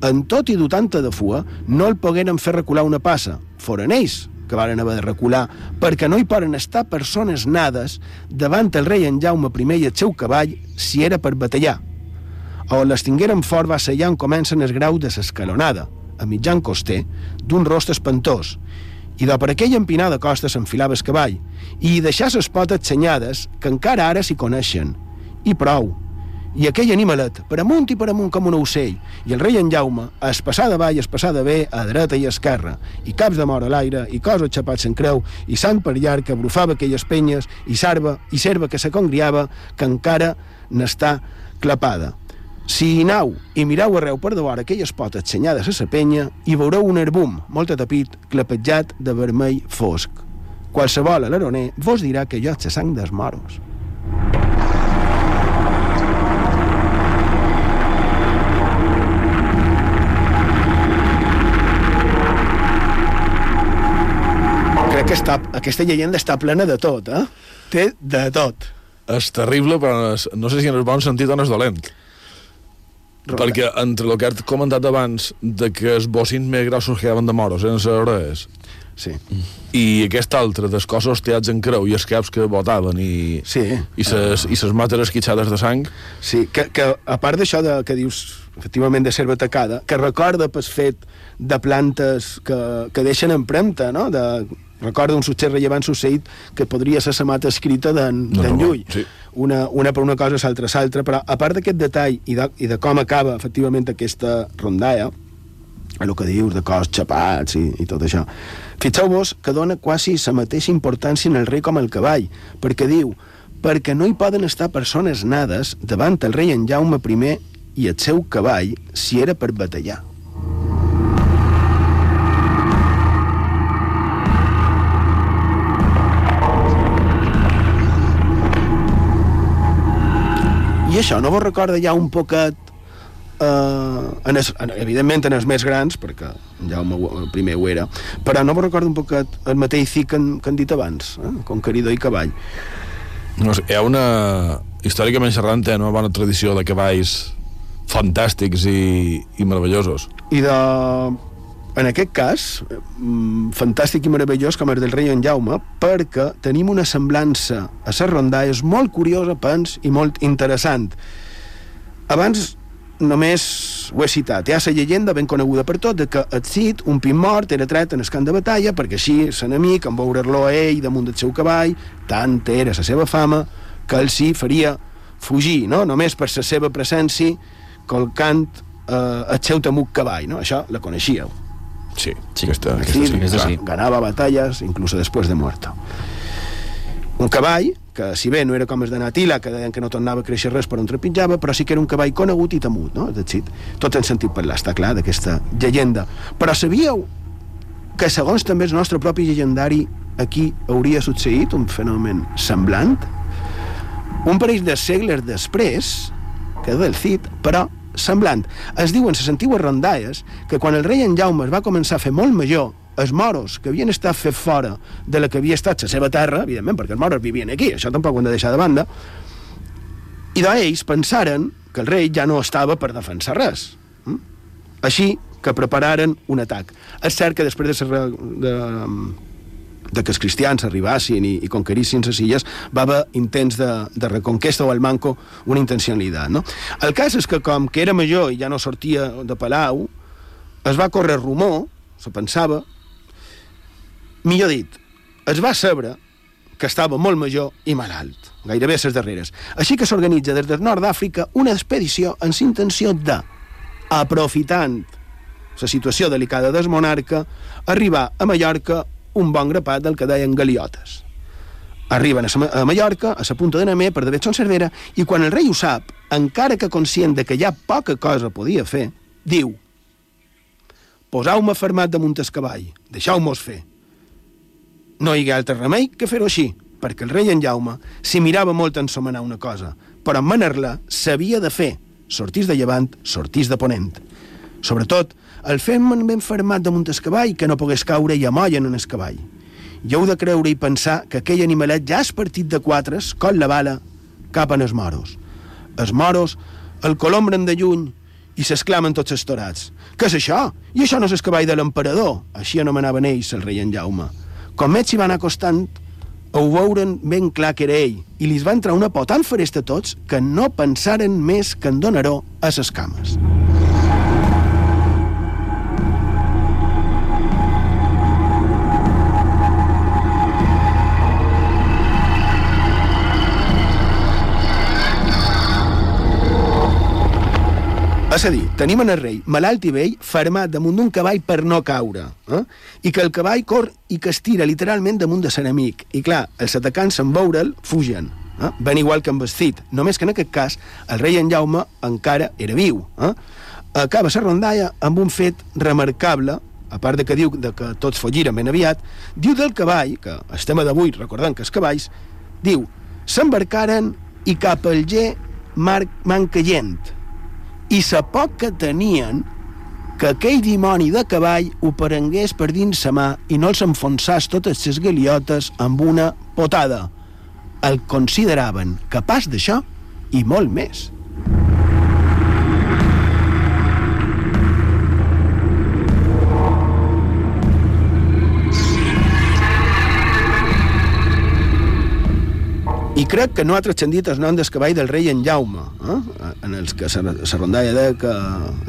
En tot i dotant de fua, no el pogueren fer recular una passa. Foren ells que varen haver de recular, perquè no hi poden estar persones nades davant el rei en Jaume I i el seu cavall si era per batallar. On les tingueren fort va ser allà on comencen el grau de l'escalonada, a mitjan coster, d'un rost espantós, i de per aquella empinada costa s'enfilava el cavall, i hi deixà les potes senyades que encara ara s'hi coneixen. I prou, i aquell animalet, per amunt i per amunt com un ocell, i el rei en Jaume, es passar de vall, es passar de bé, a dreta i a esquerra, i caps de mort a l'aire, i coses xapats en creu, i sant per llarg que brufava aquelles penyes, i sarva, i serva que se congriava, que encara n'està clapada. Si hi nau i mireu arreu per davant aquelles potes senyades a sa penya, hi veureu un herbum molt atapit, clapejat de vermell fosc. Qualsevol a l'aroner vos dirà que jo la sang dels moros. Que està, aquesta llegenda està plena de tot, eh? Té de tot. És terrible, però no sé si en el bon sentit o en el dolent. Ronda. Perquè entre el que has comentat abans de que els bocins més grossos que eren de moros eren les orelles sí. i aquest altre dels cossos teats en creu i els caps que botaven i, sí. i ses, uh... i ses mates esquitxades de sang sí, que, que a part d'això de, que dius efectivament de ser atacada que recorda pel fet de plantes que, que deixen empremta no? de, recorda un succés rellevant succeït que podria ser la mata escrita d'en no, Llull. Sí. Una, una per una cosa, l'altra l'altra, però a part d'aquest detall i de, i de com acaba efectivament aquesta rondalla, el que dius de cos xapats i, i tot això, fixeu-vos que dona quasi la mateixa importància en el rei com el cavall, perquè diu perquè no hi poden estar persones nades davant el rei en Jaume I i el seu cavall si era per batallar. I això no vos recorda ja un poquet eh, en es, en, evidentment en els més grans, perquè en Jaume el primer ho era, però no me recordo un poquet el mateix sí que han, que han dit abans, eh? Conqueridor i cavall. No sé, hi ha una... Històricament xerrant, hi ha una bona tradició de cavalls fantàstics i, i meravellosos. I de, en aquest cas, mm, fantàstic i meravellós com el del rei en Jaume, perquè tenim una semblança a les rondalles molt curiosa, pens, i molt interessant. Abans només ho he citat. Hi ha la llegenda ben coneguda per tot de que el Cid, un pin mort, era tret en el camp de batalla perquè així l'enemic, en veure-lo a ell damunt del seu cavall, tant era la seva fama que el sí faria fugir, no? només per la seva presència colcant eh, el seu temut cavall. No? Això la coneixíeu. Sí, sí. Aquesta, aquesta sí. clar, sí. ganava batalles incluso després de muerto. Un cavall que si bé no era com el de Natila, que deien que no tornava a créixer res per on trepitjava, però sí que era un cavall conegut i temut, no? De Cid. Tot en sentit parlar, està clar, d'aquesta llegenda. Però sabíeu que segons també el nostre propi llegendari aquí hauria succeït un fenomen semblant? Un parell de segles després, que del Cid, però semblant. Es diuen les antigues rondalles que quan el rei en Jaume es va començar a fer molt major, els moros que havien estat fet fora de la que havia estat la seva terra, evidentment, perquè els moros vivien aquí, això tampoc ho hem de deixar de banda, i d'ells pensaren que el rei ja no estava per defensar res. Mm? Així que prepararen un atac. És cert que després de, ser, de, de que els cristians arribassin i, i conquerissin les illes, va haver intents de, de reconquesta o al manco una intencionalitat. No? El cas és que com que era major i ja no sortia de Palau, es va córrer rumor, se pensava, millor dit, es va saber que estava molt major i malalt, gairebé a les darreres. Així que s'organitza des del nord d'Àfrica una expedició amb la intenció de, aprofitant la situació delicada del monarca, arribar a Mallorca un bon grapat del que deien galiotes. Arriben a, Sa- a Mallorca, a la punta de Namé, per d'haver son Cervera, i quan el rei ho sap, encara que conscient de que ja poca cosa podia fer, diu posau-me fermat damunt el cavall, deixeu-mos fer. No hi ha altre remei que fer-ho així, perquè el rei en Jaume s'hi mirava molt en somenar una cosa, però en manar-la s'havia de fer, sortís de llevant, sortís de ponent. Sobretot, el fer-me'n ben fermat damunt el cavall que no pogués caure i amollen en el cavall. I heu de creure i pensar que aquell animalet ja és partit de quatres, coll la bala, cap en els moros. Els moros el colombren de lluny i s'exclamen tots estorats. Què és això? I això no és el cavall de l'emperador. Així anomenaven ells el rei en Jaume. Com més s'hi van acostant, ho veuren ben clar que era ell i li va entrar una por tan feresta a tots que no pensaren més que en Donaró a ses cames. És a dir, tenim en el rei malalt i vell fermat damunt d'un cavall per no caure, eh? i que el cavall cor i que es tira literalment damunt de l'enemic. I clar, els atacants en veure'l fugen, eh? ben igual que en vestit, només que en aquest cas el rei en Jaume encara era viu. Eh? Acaba la rondalla amb un fet remarcable, a part de que diu de que tots folliren ben aviat, diu del cavall, que el tema d'avui, recordant que els cavalls, diu, s'embarcaren i cap al G mar mancaient, i sa poc que tenien que aquell dimoni de cavall ho prengués per dins sa mà i no els enfonsàs totes ses galiotes amb una potada. El consideraven capaç d'això i molt més. I crec que no ha transcendit el nom del cavall del rei en Jaume, eh? en els que la rondalla deia que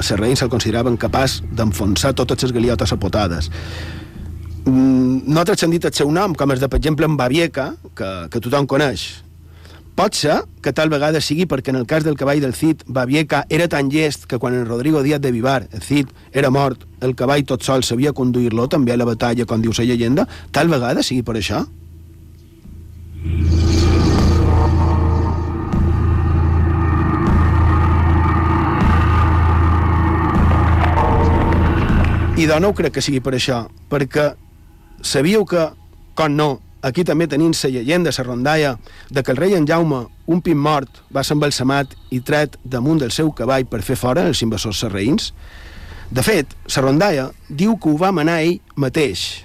els reis se'l consideraven capaç d'enfonsar totes les galiotes apotades. Mm, No ha transcendit el seu nom, com és de, per exemple, en Babieca, que, que tothom coneix. Pot ser que tal vegada sigui perquè en el cas del cavall del Cid, Babieca era tan llest que quan en Rodrigo Díaz de Vivar, el Cid, era mort, el cavall tot sol sabia conduir-lo també a la batalla, com diu la llegenda, tal vegada sigui per això? I de nou crec que sigui per això, perquè sabíeu que, com no, aquí també tenim la llegenda, la rondalla, de que el rei en Jaume, un pin mort, va ser embalsamat i tret damunt del seu cavall per fer fora els invasors sarraïns. De fet, la rondalla diu que ho va manar ell mateix.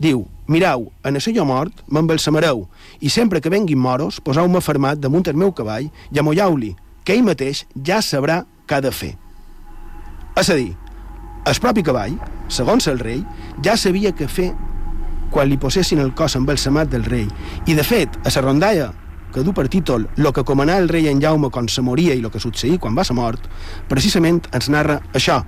Diu, mirau, en el senyor mort m'embalsamareu i sempre que venguin moros poseu-me fermat damunt el meu cavall i amolleu-li, que ell mateix ja sabrà què ha de fer. És a dir, el propi cavall, segons el rei, ja sabia què fer quan li posessin el cos embalsamat del rei. I, de fet, a la rondalla que du per títol Lo que comanà el rei en Jaume quan se moria i lo que succeïa quan va ser mort, precisament ens narra això.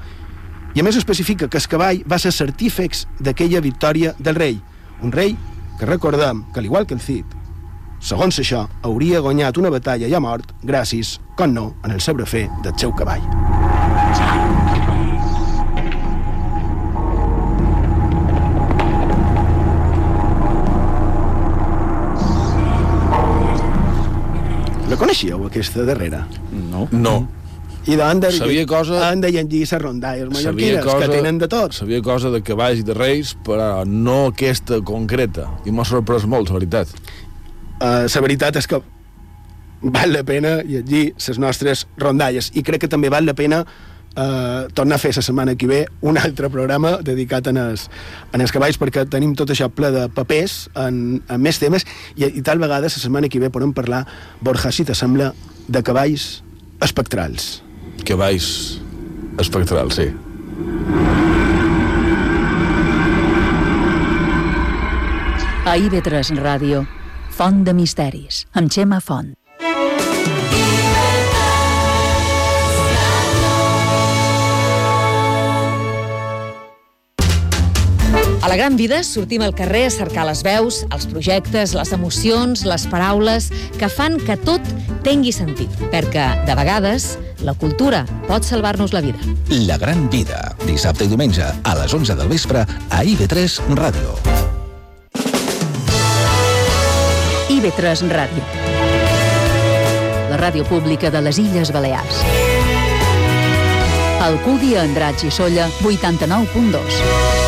I a més especifica que el cavall va ser certífex d'aquella victòria del rei. Un rei que recordem que, al igual que el Cid, segons això, hauria guanyat una batalla ja mort gràcies, com no, en el sabre fer del seu cavall. La coneixíeu, aquesta darrera? No. No. I han de, Sabia cosa- han de llegir les rondalles mallorquines, cosa... que tenen de tot. Sabia cosa de cavalls i de reis, però no aquesta concreta. I m'ha sorprès molt, la veritat. Uh, la veritat és que val la pena llegir les nostres rondalles i crec que també val la pena uh, tornar a fer la setmana que ve un altre programa dedicat en els, en els cavalls perquè tenim tot això ple de papers en, en més temes i, i tal vegada la setmana que ve podem parlar Borja, si t'assembla, de cavalls espectrals Cavalls espectrals, sí. A IB3 Ràdio, Font de Misteris, amb Xema Font. A la gran vida sortim al carrer a cercar les veus, els projectes, les emocions, les paraules que fan que tot tingui sentit. Perquè, de vegades, la cultura pot salvar-nos la vida. La gran vida, dissabte i diumenge a les 11 del vespre a IB3 Ràdio. IB3 Ràdio. La ràdio pública de les Illes Balears. Alcúdia, Andratx i Solla, 89.2.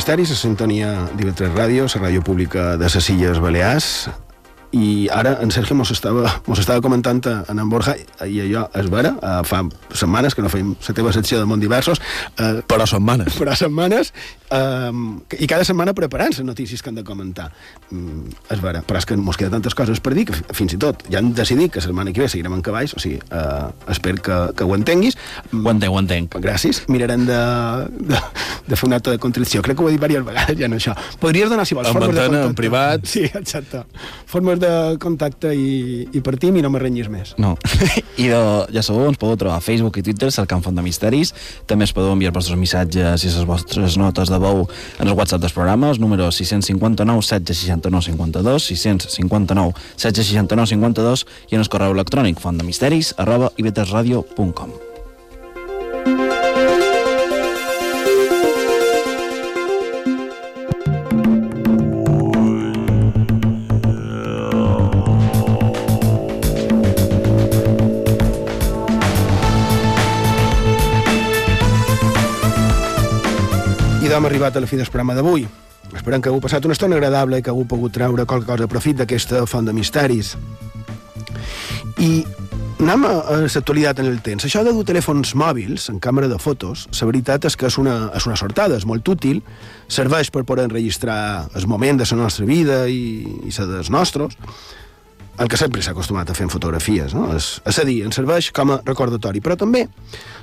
Misteris, a sintonia d'IV3 Ràdio, la ràdio pública de les Illes Balears, i ara en Sergio mos estava, mos estava comentant en en Borja, i allò és vera, eh, fa setmanes que no feim la teva secció de món diversos. Eh, però setmanes. Però setmanes, eh, i cada setmana preparant les notícies que han de comentar. Mm, és vera, però és que mos queda tantes coses per dir que fins i tot ja han decidit que la setmana que ve seguirem en cavalls, o sigui, eh, espero que, que ho entenguis. Ho entenc, ho entenc. Gràcies. Mirarem de, de, de fer un acte de contrició. Crec que ho he dit diverses vegades, ja no això. Podries donar, si vols, En contacte. en privat. Sí, exacte. Formes de contacte i, i partim i no me renyis més. No. I de, ja sabeu, ens podeu trobar a Facebook i Twitter, cercant Font de Misteris. També es podeu enviar els vostres missatges i les vostres notes de veu en el WhatsApp dels programes, número 659 769 52, 659 769 52 i en el correu electrònic fontdemisteris arroba ibetesradio.com. D'hom arribat a la fi del programa d'avui. Esperem que hagueu passat una estona agradable i que hagueu pogut treure qualque cosa de profit d'aquesta font de misteris. I anem a l'actualitat en el temps. Això de dur telèfons mòbils en càmera de fotos, la veritat és que és una, és una sortada, és molt útil, serveix per poder enregistrar el moment de la nostra vida i, i la dels nostres, el que sempre s'ha acostumat a fer en fotografies, no? És, és a dir, ens serveix com a recordatori, però també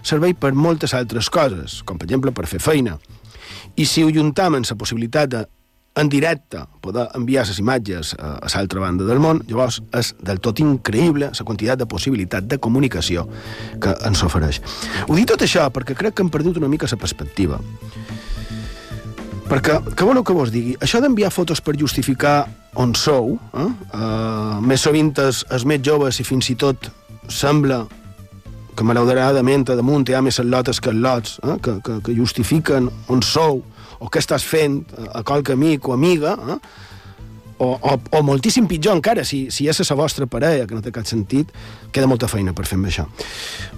serveix per moltes altres coses, com per exemple per fer feina. I si ho juntam amb la possibilitat de en directe poder enviar les imatges a, a l'altra banda del món, llavors és del tot increïble la quantitat de possibilitat de comunicació que ens ofereix. Ho dic tot això perquè crec que hem perdut una mica la perspectiva. Perquè, què voleu que vos digui? Això d'enviar fotos per justificar on sou, eh? Uh, més sovint els, els més joves i fins i tot sembla que malauradament a damunt hi ha més lotes que lots, eh? que, que, que justifiquen on sou o què estàs fent a qualque amic o amiga, eh? O, o, o moltíssim pitjor encara, si, si és la vostra parella, que no té cap sentit, queda molta feina per fer amb això.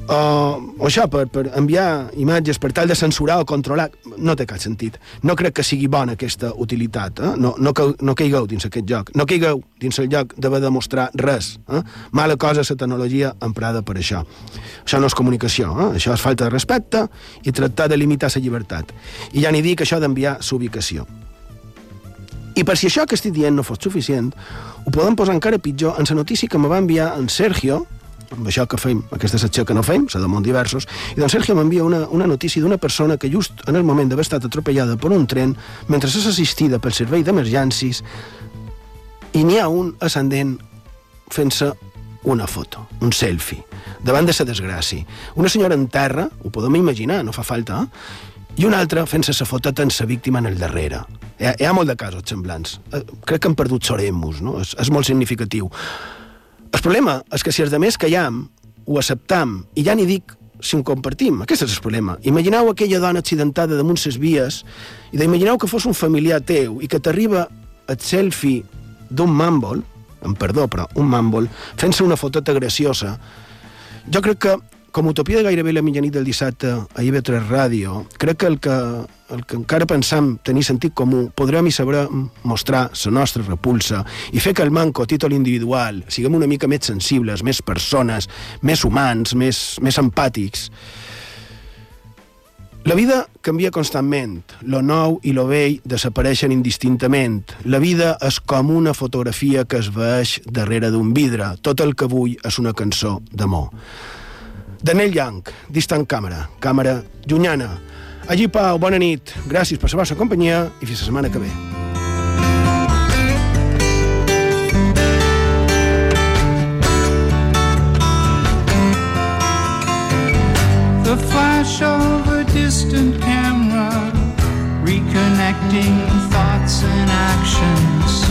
Uh, o això, per, per enviar imatges per tal de censurar o controlar, no té cap sentit. No crec que sigui bona aquesta utilitat. Eh? No, no, no caigueu dins aquest joc. No caigueu dins el lloc d'haver de mostrar res. Eh? Mala cosa la tecnologia emprada per això. Això no és comunicació, eh? això és falta de respecte i tractar de limitar la llibertat. I ja n'hi dic això d'enviar s'ubicació. I per si això que estic dient no fos suficient, ho podem posar encara pitjor en la notícia que me va enviar en Sergio, amb això que fem, aquesta secció que no fem, la de món diversos, i doncs Sergio m'envia una, una notícia d'una persona que just en el moment d'haver estat atropellada per un tren, mentre és assistida pel servei d'emergències, i n'hi ha un ascendent fent-se una foto, un selfie, davant de la desgràcia. Una senyora en terra, ho podem imaginar, no fa falta, eh? I una altra fent-se la foteta en sa víctima en el darrere. Hi ha, hi ha molt de casos semblants. Eh, crec que han perdut Soremus, no? És, és molt significatiu. El problema és que si els demés callem, ho acceptam, i ja ni dic si ho compartim. Aquest és el problema. Imagineu aquella dona accidentada damunt ses vies i d'imagineu que fos un familiar teu i que t'arriba el selfie d'un màmbol, amb perdó, però un màmbol, fent-se una foteta graciosa. Jo crec que com a utopia de gairebé la mitjanit del dissabte a IB3 Ràdio, crec que el que, el que encara pensam tenir sentit comú, podrem i sabrà mostrar la nostra repulsa i fer que el manco a títol individual siguem una mica més sensibles, més persones, més humans, més, més empàtics. La vida canvia constantment, lo nou i lo vell desapareixen indistintament. La vida és com una fotografia que es veix darrere d'un vidre. Tot el que vull és una cançó d'amor. Daniel Young, Distant Càmera, càmera llunyana. Allí, Pau, bona nit. Gràcies per la vostra companyia i fins la setmana que ve. The flash of a distant camera, reconnecting thoughts and actions,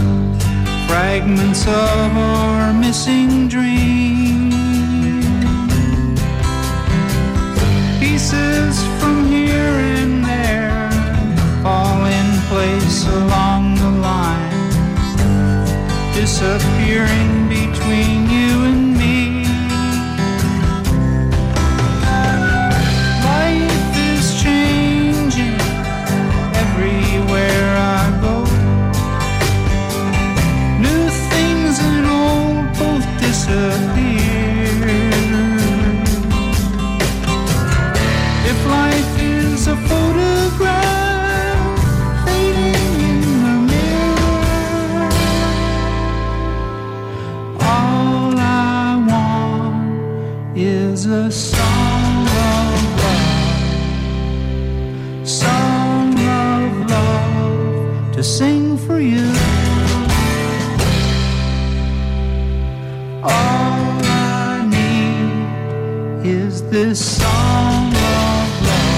fragments of our missing dreams. Pieces from here and there fall in place along the line, disappearing to sing for you. All I need is this song of love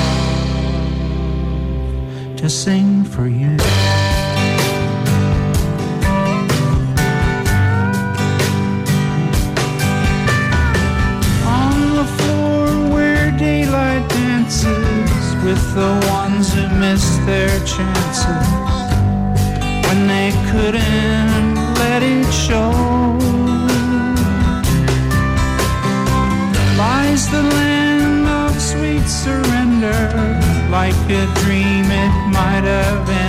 to sing for you. On the floor where daylight dances with the ones who missed their chances couldn't let it show lies the land of sweet surrender. Like a dream, it might have ended